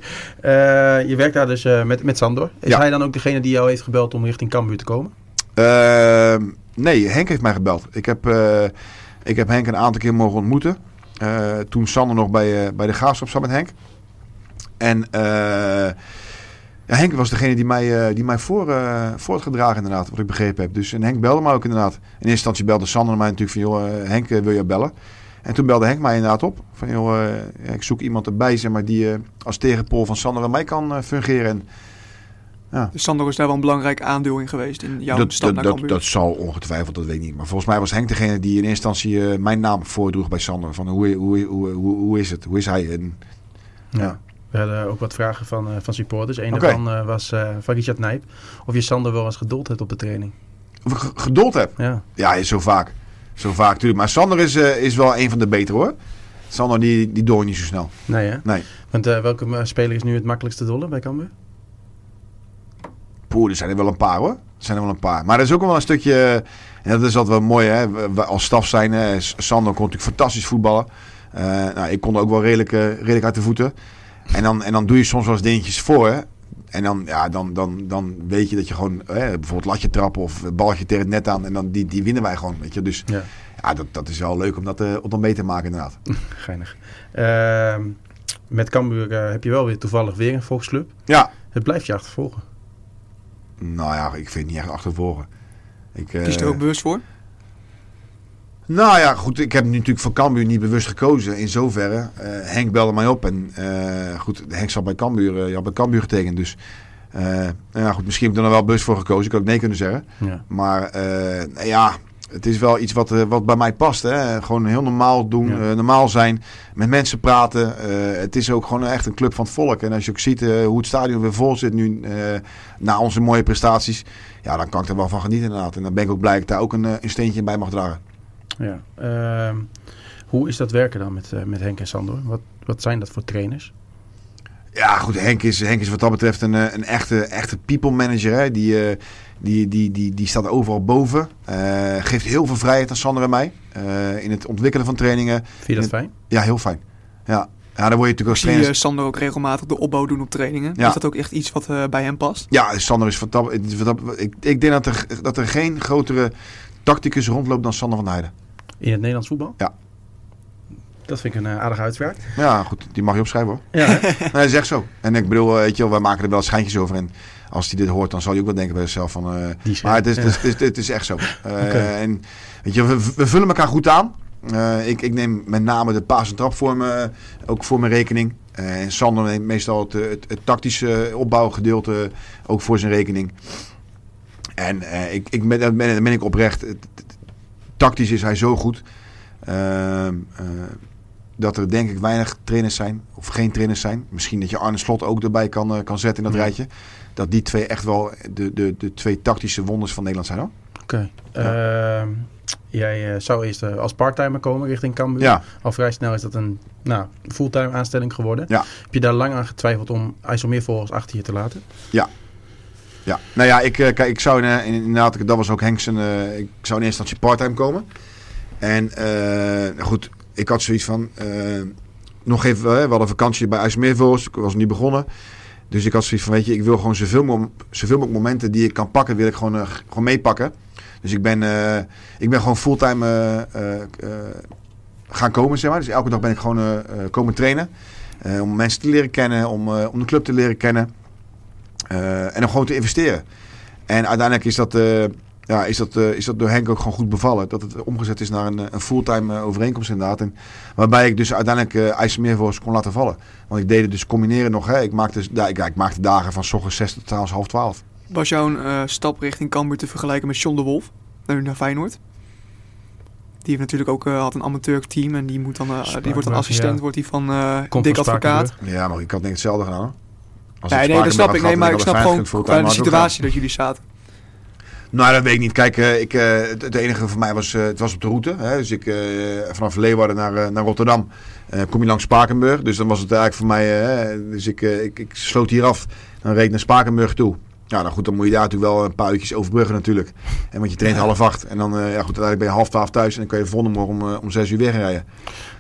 Je werkt daar dus met, met Sandor. Is Ja. hij dan ook degene die jou heeft gebeld om richting Cambuur te komen? Ehm, nee, Henk heeft mij gebeld. Ik heb, ik heb Henk een aantal keer mogen ontmoeten. Toen Sander nog bij, bij de Graafschap zat met Henk. En eh, ja, Henk was degene die mij, eh, die mij voor, eh, voor had gedragen inderdaad, wat ik begrepen heb. Dus, en Henk belde mij ook inderdaad. In eerste instantie belde Sander mij natuurlijk van, joh, eh, Henk wil je bellen? En toen belde Henk mij inderdaad op. Van, joh, eh, ik zoek iemand erbij zeg maar, die eh, als tegenpool van Sander en mij kan eh, fungeren. En Ja. Dus Sander is daar wel een belangrijk aandeel in geweest in jouw dat, stap dat, naar dat, zal ongetwijfeld, dat weet ik niet. Maar volgens mij was Henk degene die in eerste instantie mijn naam voordroeg bij Sander. Van hoe, hoe, hoe, hoe, hoe is het? Hoe is hij? En, Ja. We hadden ook wat vragen van, eh, van supporters. Een Oké. daarvan eh, was eh, van Richard Nijp. Of je Sander wel eens geduld hebt op de training. of ik ge- geduld heb. Ja, Ja, zo vaak. Zo vaak, natuurlijk. Maar Sander is, is wel een van de betere hoor. Sander die, die door niet zo snel. nee hè? Nee. Want welke speler is nu het makkelijkste dollen bij Cambuur? Poeh, er zijn er wel een paar hoor. Er zijn er wel een paar. Maar er is ook wel een stukje. En dat is altijd wel mooi hè. We- als staf zijn. Sander kon natuurlijk fantastisch voetballen. Nou, ik kon ook wel redelijk, redelijk uit de voeten. En dan, en dan doe je soms wel eens dingetjes voor. Hè. En dan, ja, dan, dan, dan weet je dat je gewoon eh, bijvoorbeeld latje trappen of balletje tegen het net aan. En dan die, die winnen wij gewoon. Weet je. Dus Ja, ja, dat, dat is wel leuk om dat, eh, om dat mee te maken inderdaad. geinig. Ehm, met Cambuur eh, heb je wel weer toevallig weer een volksclub. Ja. Het blijft je achtervolgen. Nou ja, ik vind het niet echt achtervolgen. Ik, eh, Kies je er ook bewust voor? Nou ja, goed. Ik heb natuurlijk voor Cambuur niet bewust gekozen. In zoverre. Eh, Henk belde mij op. En eh, goed, Henk zat bij Cambuur. eh, je had bij Cambuur getekend. Dus nou ja, goed, misschien heb ik er nog wel bewust voor gekozen. Ik had ook nee kunnen zeggen. Ja. Maar ja, het is wel iets wat, wat bij mij past. Hè. Gewoon heel normaal doen. Ja. normaal zijn. Met mensen praten. Het is ook gewoon echt een club van het volk. En als je ook ziet hoe het stadion weer vol zit nu. na onze mooie prestaties. Ja, dan kan ik er wel van genieten inderdaad. En dan ben ik ook blij dat ik daar ook een, een steentje in bij mag dragen. Ja. Ehm, hoe is dat werken dan met, eh, met Henk en Sander? Wat, wat zijn dat voor trainers? Ja, goed. Henk is, Henk is wat dat betreft een, eh, een echte, echte people manager. Hè. Die, eh, die, die, die, die staat overal boven. Eh, geeft heel veel vrijheid aan Sander en mij. eh, in het ontwikkelen van trainingen. Vind je dat fijn? Ja, heel fijn. Ja, ja dan word je natuurlijk als zie trainer... Sander ook regelmatig de opbouw doen op trainingen. Ja. Is dat ook echt iets wat bij hem past? Ja, Sander is dat- ik, ik denk dat er, dat er geen grotere tacticus rondloopt dan Sander van der Heijden. In het Nederlands voetbal? Ja. Dat vind ik een eh, aardige uitspraak. Ja, goed. Die mag je opschrijven hoor. Ja? Nee, dat is echt zo. En ik bedoel, eh, weet je wel, wij maken er wel schijntjes over. En als hij dit hoort, dan zal hij ook wel denken bij zichzelf van... eh, Die maar het is, ja. het, is, het, is, het is echt zo. Oké. En weet je, we, we vullen elkaar goed aan. Ik, ik neem met name de paas en trap voor me, ook voor mijn rekening. En Sander neemt meestal het, het, het tactische opbouwgedeelte ook voor zijn rekening. En eh, ik, ik ben, ben, ik oprecht. Tactisch is hij zo goed. Ehm, eh, dat er denk ik weinig trainers zijn. Of geen trainers zijn. Misschien dat je Arne Slot ook erbij kan, eh, kan zetten in dat Ja. rijtje. Dat die twee echt wel de, de, de twee tactische wonders van Nederland zijn hoor. Oké. Ehm, jij zou eerst als parttimer komen richting Cambuur. Ja. Al vrij snel is dat een nou, fulltime aanstelling geworden. Ja. Heb je daar lang aan getwijfeld om IJsselmeervolgers achter je te laten? Ja, nou ja, ik, eh, kijk, ik zou in- in- inderdaad, dat was ook Henk eh, ik zou in eerste instantie parttime komen. En eh, goed, ik had zoiets van, eh, nog even, eh, we hadden vakantie bij IJsselmeervogels, ik was niet begonnen. Dus ik had zoiets van, weet je, ik wil gewoon zoveel, zoveel mogelijk momenten die ik kan pakken, wil ik gewoon, eh, gewoon meepakken. Dus ik ben, eh, ik ben gewoon fulltime eh, eh, eh, gaan komen, zeg maar. Dus elke dag ben ik gewoon eh, eh, komen trainen. Eh, om mensen te leren kennen, om, eh, om de club te leren kennen. Eh, en om gewoon te investeren. En uiteindelijk is dat, eh, ja, is, dat, eh, is dat door Henk ook gewoon goed bevallen. Dat het omgezet is naar een, een fulltime overeenkomst inderdaad. En waarbij ik dus uiteindelijk uh, IJsselmeervogels kon laten vallen. Want ik deed het dus combineren nog. Hè. Ik, maakte, ja, ik, ja, ik maakte dagen van s ochtends 6 tot trouwens half 12. Was jouw eh, stap richting Cambuur te vergelijken met John de Wolf? Nu naar Feyenoord? Die heeft natuurlijk ook eh, had een amateurteam en die, moet dan, die wordt dan assistent ja. wordt die van eh Dick Advocaat. Ja, maar ik had denk ik hetzelfde gedaan. Nee, nee, dat snap ik. Nee, maar ik snap gewoon qua de situatie dat jullie zaten. Nou, dat weet ik niet. Kijk, eh, ik, eh, het, enige voor mij was, eh, het was op de route. Hè. Dus ik, vanaf Leeuwarden naar, naar Rotterdam kom je langs Spakenburg. Dus dan was het eigenlijk voor mij, dus ik, ik, ik sloot hier af. Dan reed ik naar Spakenburg toe. Ja, nou goed, dan moet je daar natuurlijk wel een paar uurtjes overbruggen natuurlijk. En want je traint half acht. En dan, ja goed, uiteindelijk ben je half twaalf thuis. En dan kan je de volgende morgen om, om zes uur weer gaan rijden.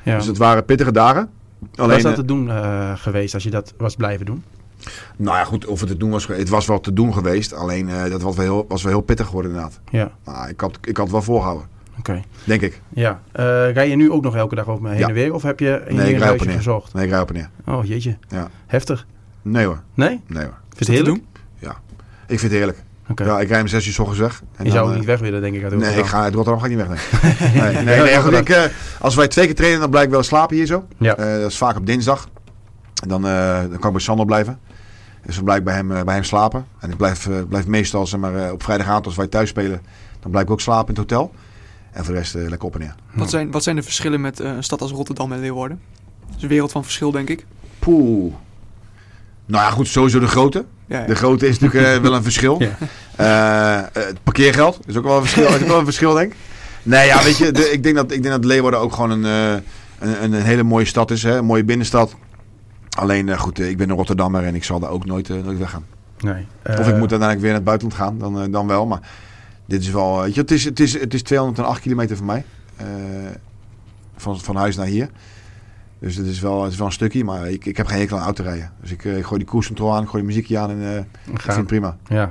Ja. Dus het waren pittige dagen. was Alleen, dat eh, te doen geweest als je dat was blijven doen? Nou ja, goed, of het te doen was, het was wel te doen geweest. Alleen, eh, dat was wel, heel, was wel heel pittig geworden inderdaad. Ja, Nou, ik, had, ik had het wel volgehouden, oké. denk ik. Ja. Eh, rij je nu ook nog elke dag over heen Ja. en weer? Of heb je Nee, hier ik een rij gezocht? Nee, ik rij op en neer. Oh, jeetje. Ja. Heftig. Nee hoor, Nee? nee hoor. Vind je het heerlijk? Ik vind het heerlijk. Oké. Ja, ik rij om zes uur s ochtends weg. En je dan, zou ook eh, niet weg willen, denk ik, uit Nee, ik ga uit Rotterdam ga ik niet weg. Nee, nee, nee, nee, goed, ik, eh, als wij twee keer trainen, dan blijf ik wel slapen hier zo. Ja. Eh, dat is vaak op dinsdag. En dan, eh, dan kan ik bij Sander blijven. Dus blijf ik bij hem, eh, bij hem slapen. En ik blijf, eh, blijf meestal zeg maar, eh, op vrijdagavond als wij thuis spelen, dan blijf ik ook slapen in het hotel. En voor de rest lekker op en neer. Wat zijn, wat zijn de verschillen met een stad als Rotterdam en Leeuwarden? Het is een wereld van verschil, denk ik. Poeh. Nou ja, goed, sowieso de grootte. Ja, ja. De grootte is natuurlijk wel een verschil. Ja. Eh, het parkeergeld is ook wel een verschil, is ook wel een verschil denk ik. Nee, ja, weet je, de- ik, denk dat, ik denk dat Leeuwarden ook gewoon een, eh, een, een, een hele mooie stad is. Hè? Een mooie binnenstad. Alleen, eh, goed, eh, ik ben een Rotterdammer en ik zal daar ook nooit, eh, nooit weggaan. Nee. Of ik moet uiteindelijk weer naar het buitenland gaan, dan, dan wel. Maar dit is wel, weet je, het is, het is, het is 208 kilometer van mij. van, van huis naar hier. Dus het is wel, het is wel een stukje, maar ik, ik heb geen hekel aan autorijden. Dus ik, ik gooi die cruise control aan, ik gooi die muziekje aan en eh, ik vind het prima. Ja.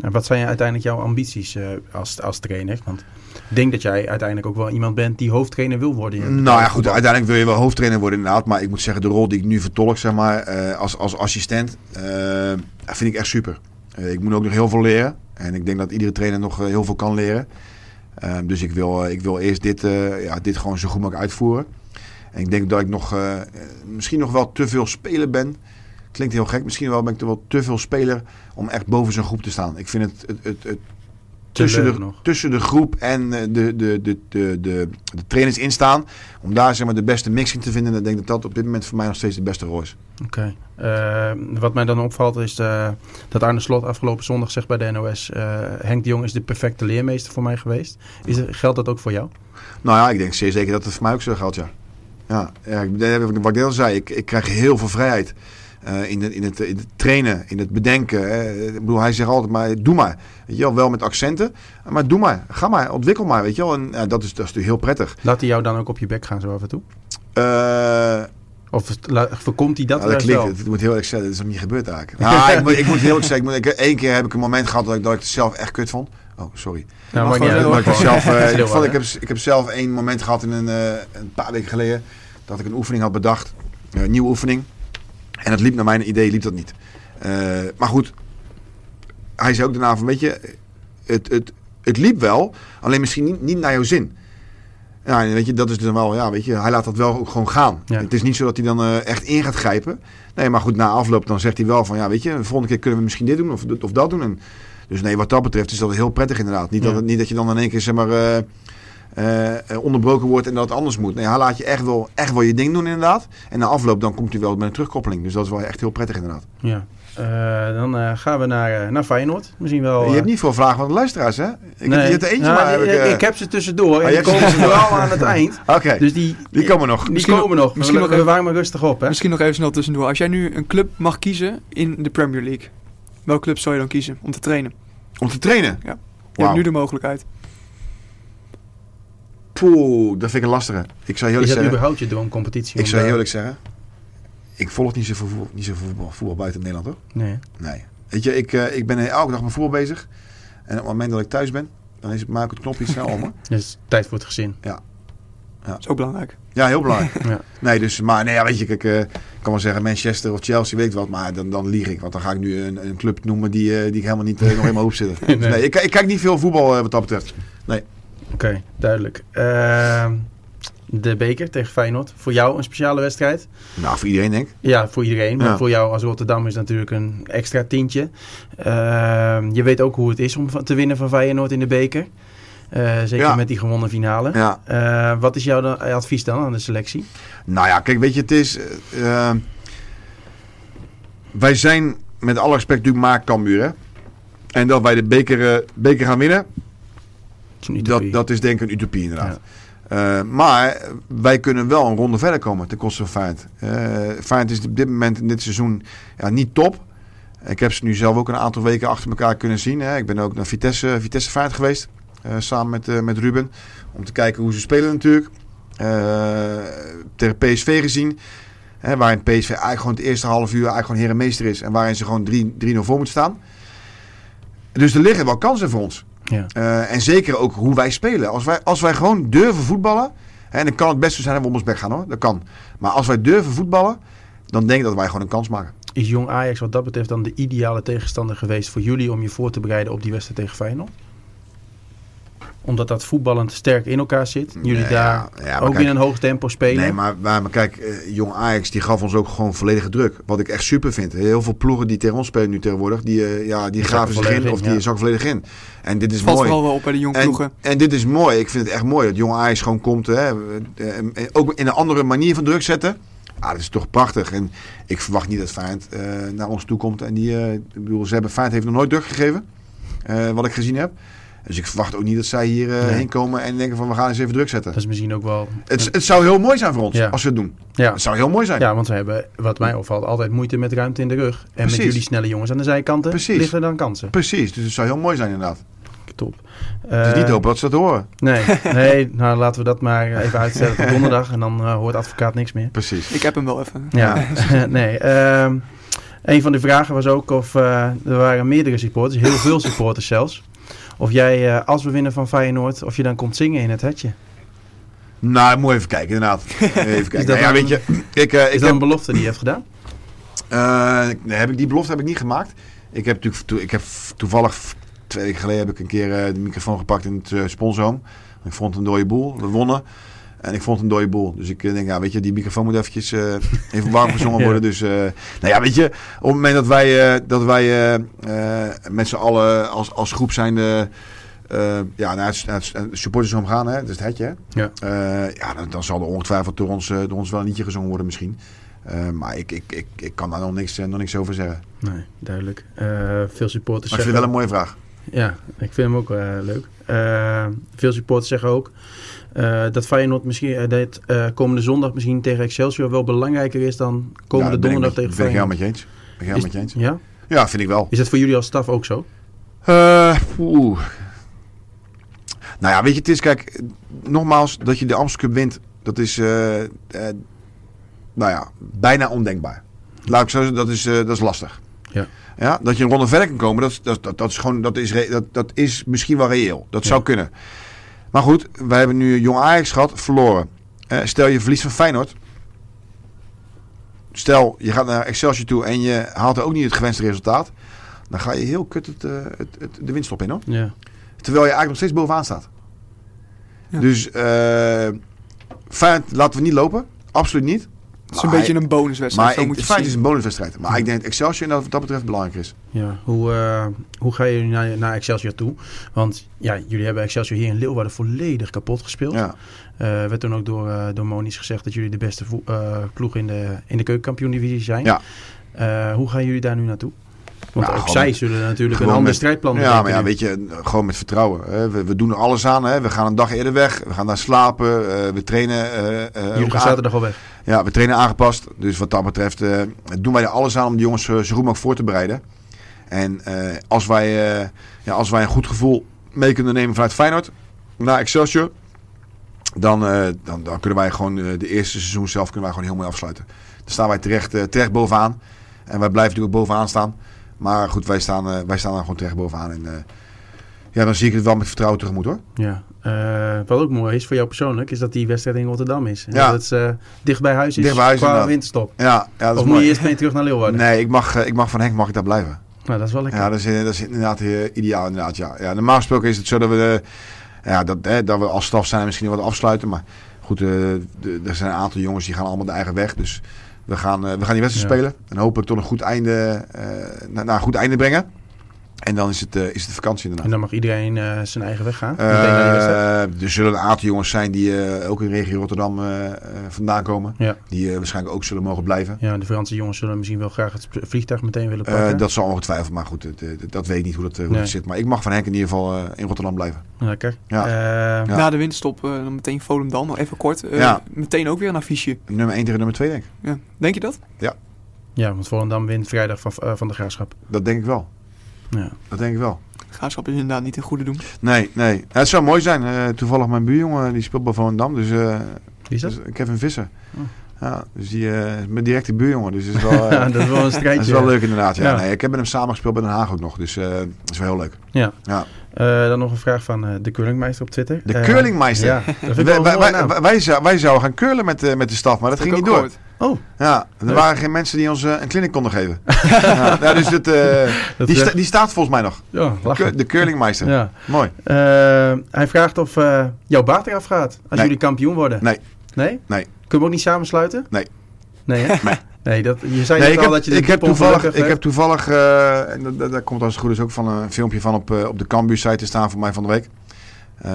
En wat zijn uiteindelijk jouw ambities als, als trainer? Want denk dat jij uiteindelijk ook wel iemand bent die hoofdtrainer wil worden. in Nou ja, goed, uiteindelijk wil je wel hoofdtrainer worden inderdaad. Maar ik moet zeggen, de rol die ik nu vertolk, zeg maar, eh, als, als assistent, eh, vind ik echt super. Eh, ik moet ook nog heel veel leren. En ik denk dat iedere trainer nog heel veel kan leren. Eh, dus ik wil, ik wil eerst dit, ja, dit gewoon zo goed mogelijk uitvoeren. En ik denk dat ik nog, misschien nog wel te veel speler ben. Klinkt heel gek, misschien wel ben ik er wel te veel speler om echt boven zo'n groep te staan. Ik vind het, het, het, het tussen de, nog. tussen de groep en eh, de, de, de, de, de, de, trainers instaan. Om daar zeg maar, de beste mix in te vinden. En ik denk dat dat op dit moment voor mij nog steeds de beste rol is. Oké. Eh, wat mij dan opvalt is dat Arne Slot afgelopen zondag zegt bij de NOS... eh, Henk de Jong is de perfecte leermeester voor mij geweest. Is er, geldt dat ook voor jou? Nou ja, ik denk zeer zeker dat het voor mij ook zo geldt, ja. Ja, ja wat ik net al zei, ik, ik krijg heel veel vrijheid. Eh, in, het, in, het, in het trainen, in het bedenken. hè. Ik bedoel, hij zegt altijd maar, doe maar. Weet je wel, wel met accenten. Maar doe maar, ga maar, ontwikkel maar, weet je wel. En dat, is, dat is natuurlijk heel prettig. Laat hij jou dan ook op je bek gaan zo af en toe? Eh, Of voorkomt hij dat, Nou, dat klinkt, het moet heel erg zeggen, dat is nog niet gebeurd eigenlijk. Nou, ik, moet, ik moet heel erg zeggen, ik één keer heb ik een moment gehad dat ik, dat ik het zelf echt kut vond. Oh, sorry. Nou, zelf, vond, heb, ik heb zelf één moment gehad in een, eh, een paar weken geleden dat ik een oefening had bedacht. Een nieuwe oefening. En het liep naar mijn idee, liep dat niet. Eh, maar goed, hij zei ook daarna van, weet je, het, het, het liep wel, alleen misschien niet, niet naar jouw zin. Ja, weet je, dat is dan wel, ja, weet je, hij laat dat wel ook gewoon gaan. Ja. Het is niet zo dat hij dan eh, echt in gaat grijpen. Nee, maar goed, na afloop dan zegt hij wel van, ja, weet je, de volgende keer kunnen we misschien dit doen of, of dat doen. En, dus nee, wat dat betreft is dat heel prettig inderdaad. Niet, dat, Ja. het, niet dat je dan in één keer, zeg maar, eh, eh, eh, onderbroken wordt en dat het anders moet. Nee, hij laat je echt wel, echt wel je ding doen inderdaad. En na afloop dan komt hij wel met een terugkoppeling. Dus dat is wel echt heel prettig inderdaad. Ja. Eh, dan eh, gaan we naar, naar Feyenoord. Misschien wel... je hebt niet veel vragen van de luisteraars, hè? Ik nee. heb, je hebt er eentje, Ja, maar... heb ik, ik heb ze tussendoor. Oh, en je die ze komen tussendoor. vooral aan het eind. Oké, Dus die, die komen nog. die Misschien komen nog. misschien we, nog we even- waren maar rustig op, hè? Misschien nog even snel tussendoor. Als jij nu een club mag kiezen in de Premier League, welke club zou je dan kiezen om te trainen? Om te trainen? Je Wauw. hebt nu de mogelijkheid. Poeh, dat vind ik een lastige. Ik zou heel Is eerlijk dat zeggen... überhaupt je droomcompetitie? Ik zou heel daar- eerlijk zeggen... Ik volg niet zoveel voetbal, niet zoveel voetbal, voetbal buiten Nederland, hoor. Nee. Nee. Weet je, ik, eh, ik ben elke dag met voetbal bezig. En op het moment dat ik thuis ben, dan is het maak ik het knopje snel om. Dus tijd voor het gezin. Dat is ook belangrijk. Ja, heel belangrijk. Ja. Nee, dus, maar nee, ja, weet je, eh, ik kan wel zeggen Manchester of Chelsea, weet ik wat, maar dan, dan lieg ik. Want dan ga ik nu een, een club noemen die, eh, die ik helemaal niet eh, nog in mijn hoofd zitten. Dus Nee. nee, ik, ik kijk niet veel voetbal eh, wat dat betreft. Oké, duidelijk. Ehm, de beker tegen Feyenoord. Voor jou een speciale wedstrijd. Nou, voor iedereen denk ik. Ja, voor iedereen. Maar Ja. voor jou als Rotterdam is natuurlijk een extra tientje. Ehm, je weet ook hoe het is om te winnen van Feyenoord in de beker. Eh, zeker Ja. met die gewonnen finale. Ja. Eh, wat is jouw dan- advies dan aan de selectie? Nou ja, kijk, weet je, het is... eh, eh, wij zijn met alle respect natuurlijk maar Cambuur, hè. En dat wij de beker, eh, beker gaan winnen, is dat, dat is denk ik een utopie inderdaad. Eh, maar wij kunnen wel een ronde verder komen ten koste van Feyenoord. Feyenoord is op dit moment in dit seizoen ja, niet top. Ik heb ze nu zelf ook een aantal weken achter elkaar kunnen zien. Hè. Ik ben ook naar Vitesse, Vitesse Feyenoord geweest. eh, samen met, met Ruben. Om te kijken hoe ze spelen natuurlijk. Tegen PSV gezien. Hè, waarin PSV eigenlijk gewoon het eerste half uur eigenlijk gewoon heer en meester is. En waarin ze gewoon 3 3-0 voor moet staan. Dus er liggen wel kansen voor ons. Ja. Eh, en zeker ook hoe wij spelen. Als wij, als wij gewoon durven voetballen. Hè, en dan kan het best zo zijn dat we om ons bek gaan hoor. Dat kan. Maar als wij durven voetballen. Dan denk ik dat wij gewoon een kans maken. Is Jong Ajax wat dat betreft dan de ideale tegenstander geweest voor jullie om je voor te bereiden op die wedstrijd tegen Feyenoord? Omdat dat voetballend sterk in elkaar zit. Jullie Nee, daar ja, ja, maar ook kijk- in een hoog tempo spelen. Nee, maar, maar, maar kijk, eh, jong Ajax die gaf ons ook gewoon volledige druk. Wat ik echt super vind. Heel veel ploegen die tegen ons spelen nu tegenwoordig, die, eh, ja, die Die graven zich volledig in in, of die ja. zakken volledig in. En dit is Valt mooi. vooral wel op bij de jonge En, ploegen. en dit is mooi. Ik vind het echt mooi dat jong Ajax gewoon komt. Hè, eh, ook in een andere manier van druk zetten. Ah, dat is toch prachtig. En ik verwacht niet dat Feyenoord naar ons toe komt. En die, ik bedoel, ze hebben Feyenoord heeft nog nooit druk gegeven. eh, wat ik gezien heb. Dus ik verwacht ook niet dat zij hierheen Nee. heen komen en denken van we gaan eens even druk zetten. Dat is misschien ook wel... Het, het zou heel mooi zijn voor ons Ja. als we het doen. ja. Het zou heel mooi zijn. ja, want we hebben, wat mij opvalt, altijd moeite met ruimte in de rug. En Precies. met jullie snelle jongens aan de zijkanten Precies. liggen er dan kansen. Precies, dus het zou heel mooi zijn inderdaad. Top. Het is Eh, niet hopen dat ze dat horen. Nee, nee, nou laten we dat maar even uitstellen tot donderdag. En dan eh, hoort advocaat niks meer. Precies. Ik heb hem wel even. Ja, nee. ehm, een van de vragen was ook of eh, er waren meerdere supporters, heel veel supporters zelfs. Of jij, eh, als we winnen van Feyenoord, of je dan komt zingen in het hetje. Nou, moet even kijken inderdaad. Even kijken. dat ja, dan- weet je, ik, eh, Is ik dat heb, een belofte die je hebt gedaan? eh, nee, heb ik die belofte heb ik niet gemaakt. Ik heb natuurlijk, ik heb toevallig twee weken geleden heb ik een keer de microfoon gepakt in het uh, sponsorhome. Ik vond het een dode boel. We wonnen. En ik vond het een dode boel. Dus ik eh, denk, ja, weet je, die microfoon moet eventjes eh, even warm gezongen Ja. worden. Dus, eh, nou ja, weet je, op het moment dat wij, dat wij met z'n allen als, als groep zijn ja, naar het, naar het supportershome gaan, hè, dat is het hetje. hè. Ja. Ja, dan, dan zal er ongetwijfeld door ons, door ons wel een liedje gezongen worden misschien. Maar ik, ik, ik, ik kan daar nog niks, nog niks over zeggen. Nee, duidelijk. Veel supporters Maar ik vind het wel een mooie vraag. Ja, ik vind hem ook leuk. Veel supporters zeggen ook eh, dat Feyenoord misschien eh, dat, eh, komende zondag misschien tegen Excelsior wel belangrijker is dan komende Ja, donderdag met- tegen Ben ik helemaal Feyenoord. met je eens. Ben ik helemaal met je eens. Ja? Ja, vind ik wel. Is dat voor jullie als staf ook zo? Oeh. Nou ja, weet je, het is, kijk, nogmaals, dat je de Amsterdam Cup wint, dat is, nou ja, bijna ondenkbaar. Laat ik zo zeggen, dat is, dat is lastig. Ja. Ja, dat je een ronde verder kan komen, dat, is- dat, dat, dat is gewoon, dat is, dat, dat is misschien wel reëel. Dat Ja. zou kunnen. Maar goed, wij hebben nu Jong Ajax gehad, verloren. Eh, stel je verlies van Feyenoord. Stel, je gaat naar Excelsior toe en je haalt er ook niet het gewenste resultaat. Dan ga je heel kut het, eh, het, het, de winststop in hoor. Ja. Terwijl je eigenlijk nog steeds bovenaan staat. Ja. Dus eh Feyenoord laten we niet lopen. Absoluut niet. Het is een beetje een bonuswedstrijd. Maar zo ik, moet je het Feyenoord is een bonuswedstrijd. Maar ik denk dat Excelsior dat wat dat betreft belangrijk is. ja. Hoe, eh, hoe ga je naar, naar Excelsior toe? Want ja, jullie hebben Excelsior hier in Leeuwarden volledig kapot gespeeld. Ja. Eh, werd toen ook door, eh door Moniz gezegd dat jullie de beste eh, ploeg in de, in de keukenkampioen-divisie zijn. Ja. Eh, hoe gaan jullie daar nu naartoe? Want Ja, ook gewoon zij zullen natuurlijk een ander met- strijdplan Ja, bedenken maar ja, nu. weet je, gewoon met vertrouwen. Hè. We, we doen er alles aan. Hè. We gaan een dag eerder weg. We gaan daar slapen. eh, we trainen. eh, Jullie gaan aan- zaterdag al weg. Ja, we trainen aangepast. Dus wat dat betreft doen wij er alles aan om de jongens zo goed mogelijk voor te bereiden. En als, wij, ja, als wij een goed gevoel mee kunnen nemen vanuit Feyenoord naar Excelsior, dan, dan, dan kunnen wij gewoon de eerste seizoen zelf kunnen wij gewoon heel mooi afsluiten. Dan staan wij terecht, terecht bovenaan. En wij blijven natuurlijk ook bovenaan staan. Maar goed, wij staan, eh, wij staan er gewoon terecht bovenaan. En eh, ja, dan zie ik het wel met vertrouwen tegemoet hoor. Ja. Eh, wat ook mooi is voor jou persoonlijk, is dat die wedstrijd in Rotterdam is. En Ja. Dat het dicht bij huis is Dicht bij huis, qua inderdaad. winterstop. Ja, ja dat Of is moet je mooi. eerst mee terug naar Leeuwarden? Nee, ik mag, ik mag van Henk mag ik daar blijven. Nou, dat is wel lekker. Ja, dat is, dat is inderdaad ideaal. Inderdaad, ja. Ja, normaal gesproken is het zo dat we, ja, dat, hè, dat we als staf zijn misschien wat afsluiten. Maar goed, er zijn een aantal jongens die gaan allemaal de eigen weg. Dus we gaan, eh, we gaan die wedstrijd Ja. spelen. En hopelijk tot een goed einde, eh, naar, naar een goed einde brengen. En dan is het, eh, is het vakantie En inderdaad. dan mag iedereen eh, zijn eigen weg gaan. Eh, er zullen een aantal jongens zijn die eh, ook in de regio Rotterdam eh, eh, vandaan komen. Ja. Die eh, waarschijnlijk ook zullen mogen blijven. Ja, de Franse jongens zullen misschien wel graag het vliegtuig meteen willen Eh, pakken. dat zal ongetwijfeld, maar goed, het, eh, dat weet ik niet hoe dat, hoe Nee. dat zit. Maar ik mag van Henk in ieder geval eh, in Rotterdam blijven. Lekker. Ja. Eh, Ja. Na de winterstop dan meteen Volendam. Nog even kort. eh, Ja. Meteen ook weer een affiche. Nummer 1 tegen nummer 2 denk ik. Ja. Denk je dat? Ja, want Volendam wint vrijdag van, eh, van de Graafschap. Dat denk ik wel. Ja. Dat denk ik wel. Graafschap is inderdaad niet een goede doen. Nee, nee. Ja, het zou mooi zijn. Eh, toevallig mijn buurjongen die speelt bij Volendam. Dus, eh Wie is dat? dus Kevin Visser. Oh. Ja, dus die uh, is mijn directe buurjongen. Dus dat is wel, uh, Ja, dat is wel een strijdje. dat is wel leuk inderdaad. Ja. Ja. Nee, ik heb met hem samengespeeld bij Den Haag ook nog. Dus eh, dat is wel heel leuk. Ja. Ja. Eh, dan nog een vraag van eh, de Curlingmeister op Twitter. De Curlingmeister. Ja, ik Wij, wij, wij, wij, wij zou- wij zouden gaan curlen met, eh, met de staf, maar dat ging niet door. gehoord. Oh, Ja, er Leuk. waren geen mensen die ons een clinic konden geven. ja, dus het, eh, dat die, sta- die staat volgens mij nog. ja, De, lachen. cur- de curlingmeister. Ja. Mooi. Eh, hij vraagt of eh, jouw baard eraf gaat als Nee. jullie kampioen worden. Nee. Nee? Nee. Kunnen we ook niet samensluiten? Nee. Nee, hè? Nee. Nee, dat, je zei Nee, ik al heb, dat je ik heb toevallig, ik heb toevallig eh, en dat- dat- daar komt als het goed is ook van een filmpje van op, eh, op de Cambuur site te staan voor mij van de week. Eh,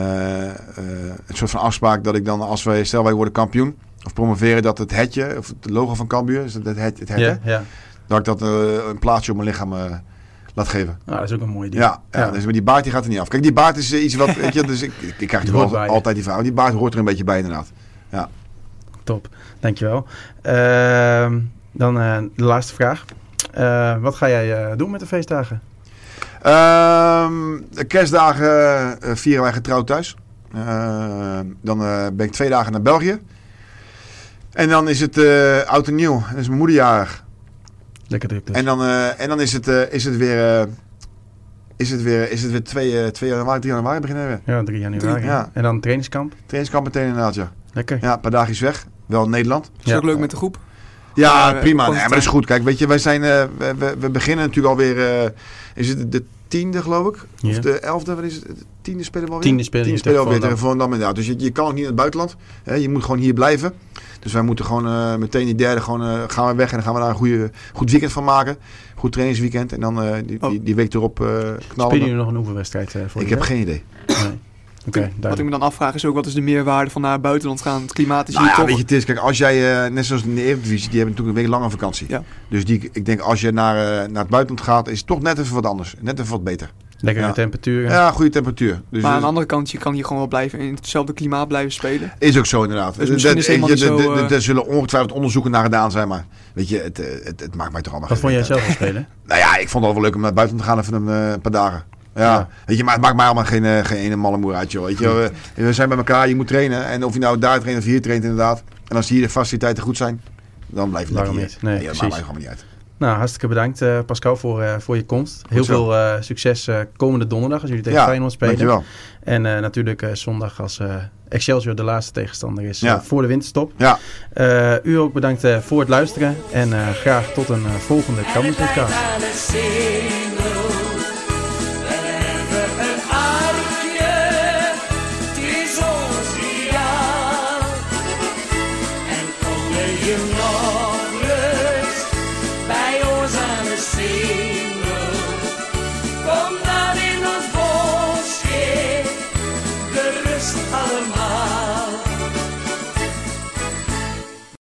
een soort van afspraak dat ik dan, als wij, stel wij worden kampioen of promoveren, dat het hetje, of het logo van Cambuur, is het het, het, het het, Ja, ja. dat ik dat een plaatsje op mijn lichaam laat geven. Nou, dat is ook een mooi ding. Ja, ja, Ja. dus maar die baard die gaat er niet af. Kijk, die baard is iets wat, weet je, dus ik, ik, ik krijg Die je. altijd die vraag. Die baard hoort er een beetje bij inderdaad. Top, dankjewel. Ehm dan eh, de laatste vraag. Eh, wat ga jij eh, doen met de feestdagen? Ehm, de kerstdagen vieren wij getrouwd thuis. Ehm, dan eh, ben ik twee dagen naar België. En dan is het eh, oud en nieuw. Dan is mijn moeder jarig. Lekker druk dus. En dan, eh, en dan is, het, eh, is het weer... eh, is het weer, is het weer 2, eh, 2 januari, 3 januari beginnen we weer. Ja, 3 januari. Ja. En dan trainingskamp. Trainingskamp meteen inderdaad, ja. Lekker. Ja, een paar dagjes weg. Wel in Nederland. Is Ja. ook leuk met de groep. Ja, Maar, eh, prima. Nee, maar dat is goed. Kijk, weet je, wij zijn, eh, we, we, beginnen natuurlijk alweer, eh is het de tiende geloof ik? Ja. Of de elfde, wat is het? De tiende spelen we alweer? Tiende spelen Tiende spelen we alweer tegen Volendam inderdaad. Dus je, je kan ook niet in het buitenland. Hè? Je moet gewoon hier blijven. Dus wij moeten gewoon eh, meteen die derde gewoon, gaan we weg en dan gaan we daar een goede, goed weekend van maken. Goed trainingsweekend. En dan die, die, die week erop knallen. Spelen jullie nog een oefenwedstrijd voor Ik heb geen idee. Nee. Oké, Wat ik me dan afvraag is ook, wat is de meerwaarde van naar het buitenland gaan? Het klimaat is Nou hier ja, toch... weet je, het is, kijk, als jij, eh, net zoals in de Eredivisie, die hebben natuurlijk een week lange vakantie. Ja. Dus die, ik denk, als je naar, eh, naar het buitenland gaat, is het toch net even wat anders. Net even wat beter. Lekkere Ja. temperaturen. Ja, goede temperatuur. Dus maar aan dus- de andere kant, je kan hier gewoon wel blijven in hetzelfde klimaat blijven spelen. is ook zo inderdaad. Dus misschien is helemaal zo, Er zullen ongetwijfeld onderzoeken naar gedaan zijn, maar weet je, het, eh, het, het maakt mij toch allemaal Wat vond jij zelf van spelen? Nou ja, ik vond het wel wel leuk om naar buiten te gaan even een paar dagen. Ja. Weet je, maar het maakt mij allemaal geen, eh, geen ene malle moer uit, joh. Weet je, we, we zijn bij elkaar, je moet trainen. En of je nou daar traint of hier traint, inderdaad. En als hier de faciliteiten goed zijn, dan blijf je lekker hier. niet? Nee, dat maakt mij gewoon niet uit. Nou, hartstikke bedankt eh, Pascal voor, eh, voor je komst. Heel veel succes komende donderdag als jullie tegen Ja, Feyenoord spelen. dankjewel. En natuurlijk zondag als Excelsior de laatste tegenstander is Ja. voor de winterstop. Ja. U ook bedankt voor het luisteren. En graag tot een volgende Campus